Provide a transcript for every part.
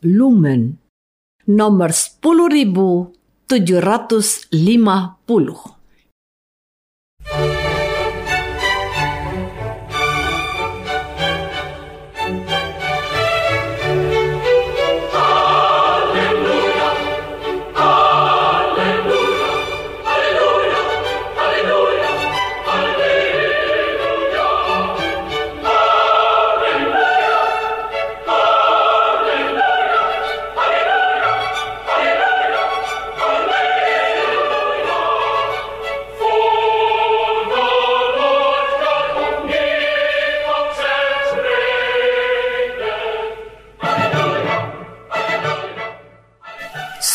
Lumen nomor 10750.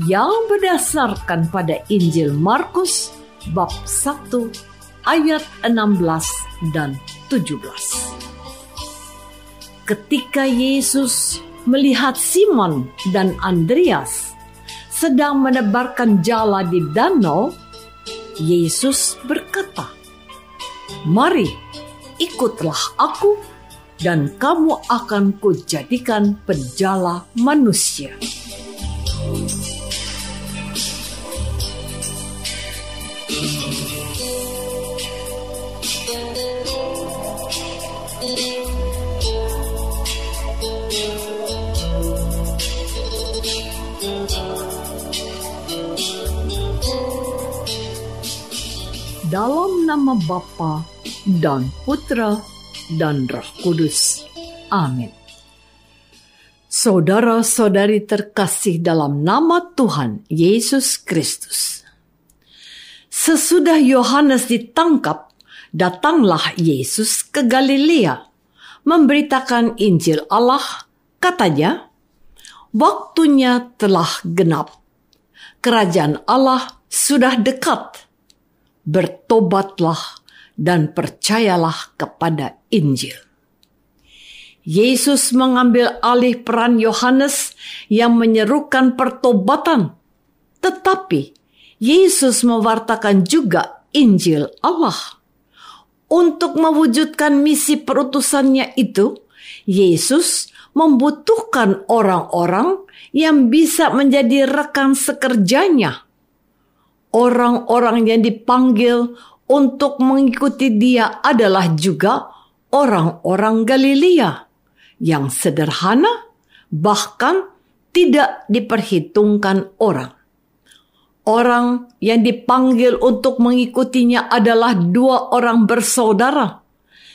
Yang berdasarkan pada Injil Markus bab 1 ayat 16 dan 17. Ketika Yesus melihat Simon dan Andreas sedang menebarkan jala di danau, Yesus berkata, "Mari, ikutlah aku, dan kamu akan kujadikan penjala manusia." Dalam nama Bapa dan Putra dan Roh Kudus. Amin. Saudara-saudari terkasih dalam nama Tuhan Yesus Kristus. Sesudah Yohanes ditangkap, datanglah Yesus ke Galilea, memberitakan Injil Allah. Katanya, waktunya telah genap. Kerajaan Allah sudah dekat bertobatlah dan percayalah kepada Injil. Yesus mengambil alih peran Yohanes yang menyerukan pertobatan, tetapi Yesus mewartakan juga Injil Allah. Untuk mewujudkan misi perutusannya itu, Yesus membutuhkan orang-orang yang bisa menjadi rekan sekerjanya orang-orang yang dipanggil untuk mengikuti dia adalah juga orang-orang Galilea yang sederhana, bahkan tidak diperhitungkan orang. Orang yang dipanggil untuk mengikutinya adalah dua orang bersaudara,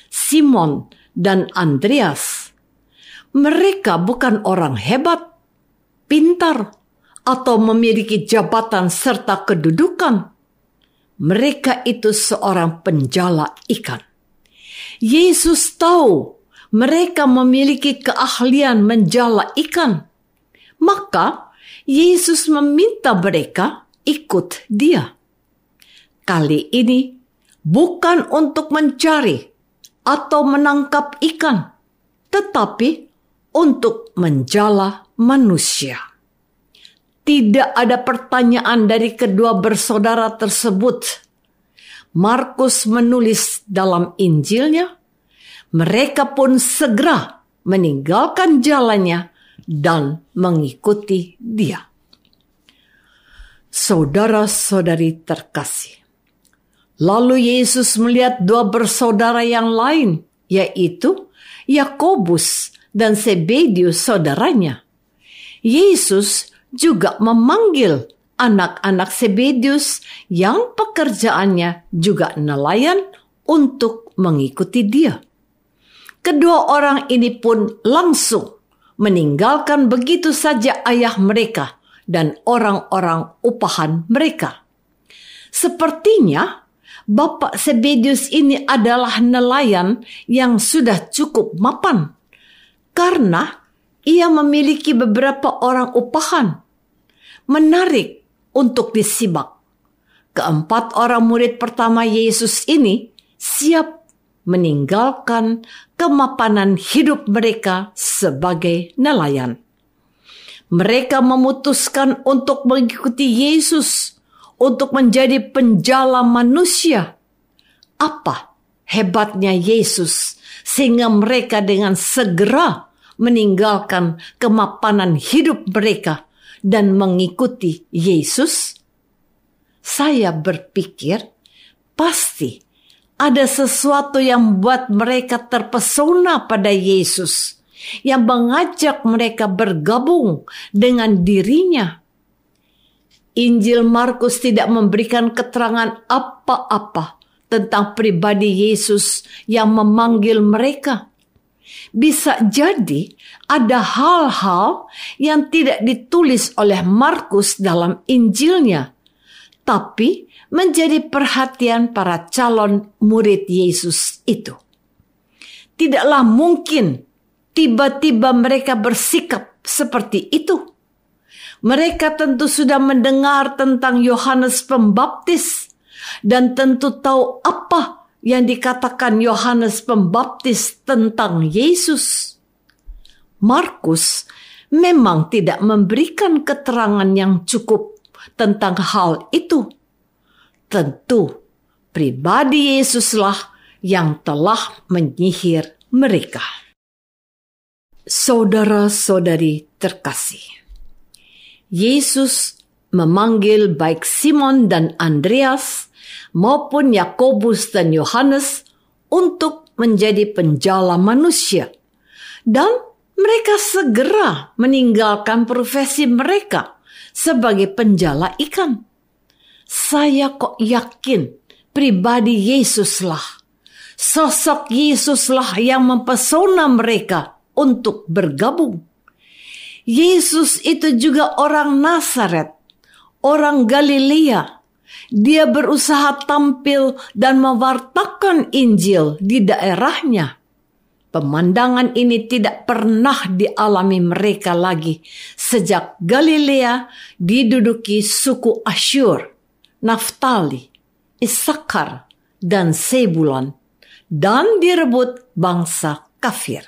Simon dan Andreas. Mereka bukan orang hebat, pintar, atau memiliki jabatan serta kedudukan. Mereka itu seorang penjala ikan. Yesus tahu mereka memiliki keahlian menjala ikan. Maka Yesus meminta mereka ikut dia. Kali ini bukan untuk mencari atau menangkap ikan, tetapi untuk menjala manusia. Tidak ada pertanyaan dari kedua bersaudara tersebut. Markus menulis dalam Injilnya, mereka pun segera meninggalkan jalannya dan mengikuti dia. Saudara-saudari terkasih, lalu Yesus melihat dua bersaudara yang lain, yaitu Yakobus dan Sebedius saudaranya. Yesus juga memanggil anak-anak Sebedius yang pekerjaannya juga nelayan untuk mengikuti dia. Kedua orang ini pun langsung meninggalkan begitu saja ayah mereka dan orang-orang upahan mereka. Sepertinya Bapak Sebedius ini adalah nelayan yang sudah cukup mapan karena ia memiliki beberapa orang upahan. Menarik untuk disimak. Keempat orang murid pertama Yesus ini siap meninggalkan kemapanan hidup mereka sebagai nelayan. Mereka memutuskan untuk mengikuti Yesus untuk menjadi penjala manusia. Apa hebatnya Yesus sehingga mereka dengan segera meninggalkan kemapanan hidup mereka dan mengikuti Yesus? Saya berpikir pasti ada sesuatu yang membuat mereka terpesona pada Yesus, yang mengajak mereka bergabung dengan dirinya. Injil Markus tidak memberikan keterangan apa-apa tentang pribadi Yesus yang memanggil mereka. Bisa jadi ada hal-hal yang tidak ditulis oleh Markus dalam Injilnya, tapi menjadi perhatian para calon murid Yesus itu. Tidaklah mungkin tiba-tiba mereka bersikap seperti itu. Mereka tentu sudah mendengar tentang Yohanes Pembaptis dan tentu tahu apa yang dikatakan Yohanes Pembaptis tentang Yesus. Markus memang tidak memberikan keterangan yang cukup tentang hal itu tentu pribadi Yesuslah yang telah menyihir mereka. Saudara-saudari terkasih, Yesus memanggil baik Simon dan Andreas maupun Yakobus dan Yohanes untuk menjadi penjala manusia dan mereka segera meninggalkan profesi mereka sebagai penjala ikan. Saya kok yakin pribadi Yesuslah, sosok Yesuslah yang mempesona mereka untuk bergabung. Yesus itu juga orang Nazaret, orang Galilea. Dia berusaha tampil dan mewartakan Injil di daerahnya. Pemandangan ini tidak pernah dialami mereka lagi sejak Galilea diduduki suku Asyur Naftali, Isakar, dan Sebulon, dan direbut bangsa kafir.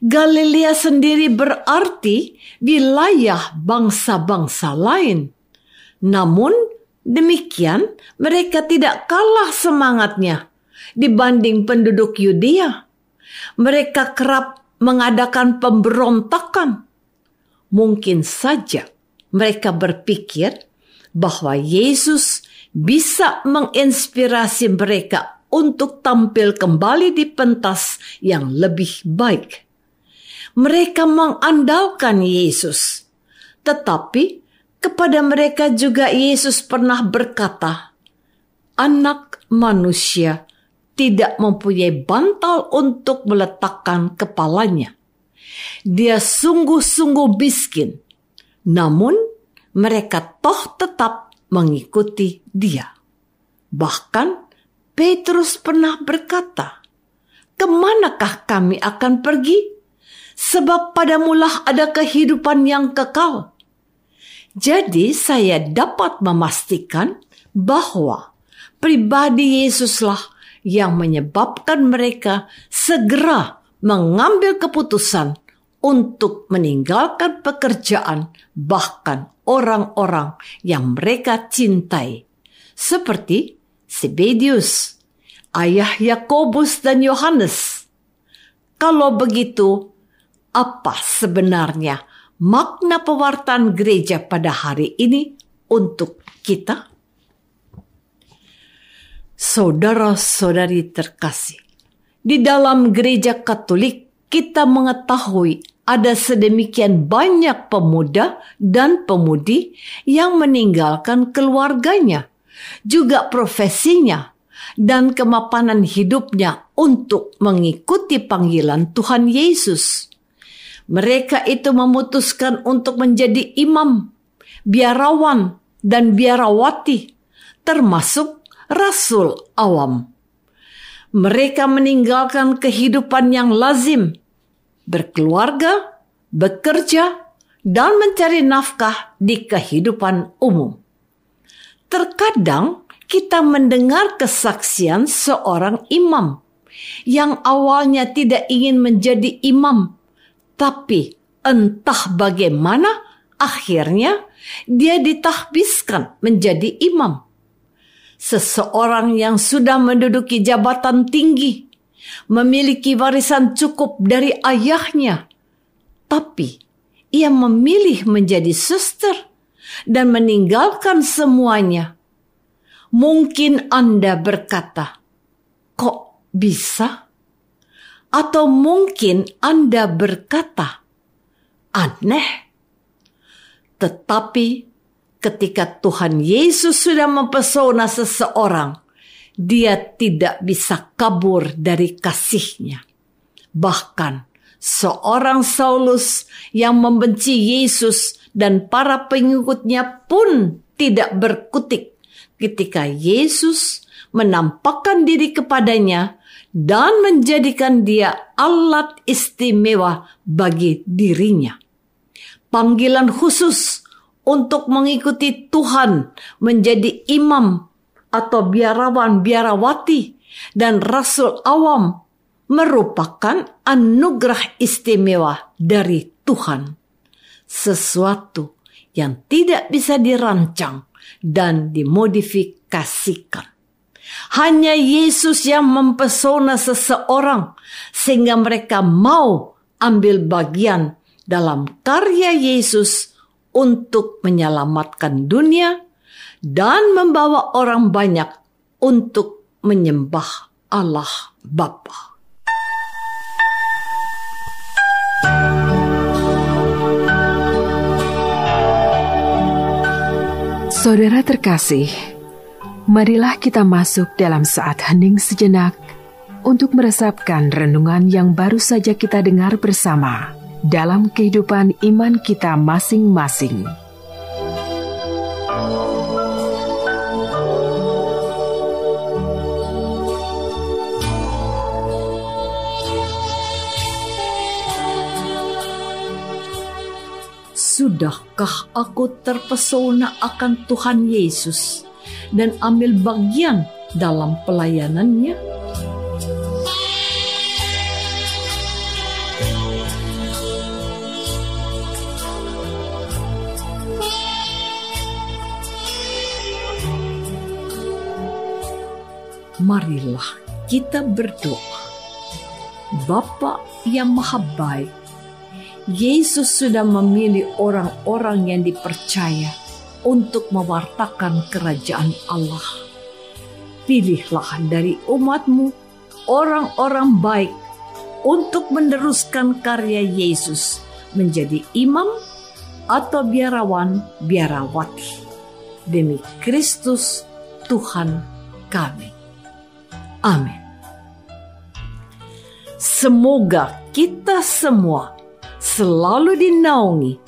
Galilea sendiri berarti wilayah bangsa-bangsa lain. Namun demikian mereka tidak kalah semangatnya dibanding penduduk Yudea. Mereka kerap mengadakan pemberontakan. Mungkin saja mereka berpikir bahwa Yesus bisa menginspirasi mereka untuk tampil kembali di pentas yang lebih baik. Mereka mengandalkan Yesus, tetapi kepada mereka juga Yesus pernah berkata, "Anak manusia tidak mempunyai bantal untuk meletakkan kepalanya. Dia sungguh-sungguh miskin, namun mereka toh tetap mengikuti dia. Bahkan Petrus pernah berkata, Ke manakah kami akan pergi? Sebab padamulah ada kehidupan yang kekal. Jadi saya dapat memastikan bahwa pribadi Yesuslah yang menyebabkan mereka segera mengambil keputusan untuk meninggalkan pekerjaan, bahkan orang-orang yang mereka cintai, seperti Sebedius, ayah Yakobus dan Yohanes. Kalau begitu, apa sebenarnya makna pewartaan gereja pada hari ini untuk kita? Saudara-saudari terkasih, di dalam gereja Katolik kita mengetahui ada sedemikian banyak pemuda dan pemudi yang meninggalkan keluarganya, juga profesinya, dan kemapanan hidupnya untuk mengikuti panggilan Tuhan Yesus. Mereka itu memutuskan untuk menjadi imam, biarawan, dan biarawati, termasuk rasul awam. Mereka meninggalkan kehidupan yang lazim, berkeluarga, bekerja, dan mencari nafkah di kehidupan umum. Terkadang kita mendengar kesaksian seorang imam yang awalnya tidak ingin menjadi imam, tapi entah bagaimana akhirnya dia ditahbiskan menjadi imam seseorang yang sudah menduduki jabatan tinggi, memiliki warisan cukup dari ayahnya, tapi ia memilih menjadi suster dan meninggalkan semuanya. Mungkin Anda berkata, "Kok bisa?" Atau mungkin Anda berkata, "Aneh." Tetapi ketika Tuhan Yesus sudah mempesona seseorang, dia tidak bisa kabur dari kasihnya. Bahkan seorang Saulus yang membenci Yesus dan para pengikutnya pun tidak berkutik ketika Yesus menampakkan diri kepadanya dan menjadikan dia alat istimewa bagi dirinya. Panggilan khusus untuk mengikuti Tuhan menjadi imam atau biarawan biarawati dan rasul awam merupakan anugerah istimewa dari Tuhan. Sesuatu yang tidak bisa dirancang dan dimodifikasikan. Hanya Yesus yang mempesona seseorang sehingga mereka mau ambil bagian dalam karya Yesus untuk menyelamatkan dunia dan membawa orang banyak untuk menyembah Allah Bapa. Saudara terkasih, marilah kita masuk dalam saat hening sejenak untuk meresapkan renungan yang baru saja kita dengar bersama dalam kehidupan iman kita masing-masing. Sudahkah aku terpesona akan Tuhan Yesus dan ambil bagian dalam pelayanannya? marilah kita berdoa. Bapa yang maha baik, Yesus sudah memilih orang-orang yang dipercaya untuk mewartakan kerajaan Allah. Pilihlah dari umatmu orang-orang baik untuk meneruskan karya Yesus menjadi imam atau biarawan biarawati. Demi Kristus Tuhan kami. Amin. Semoga kita semua selalu dinaungi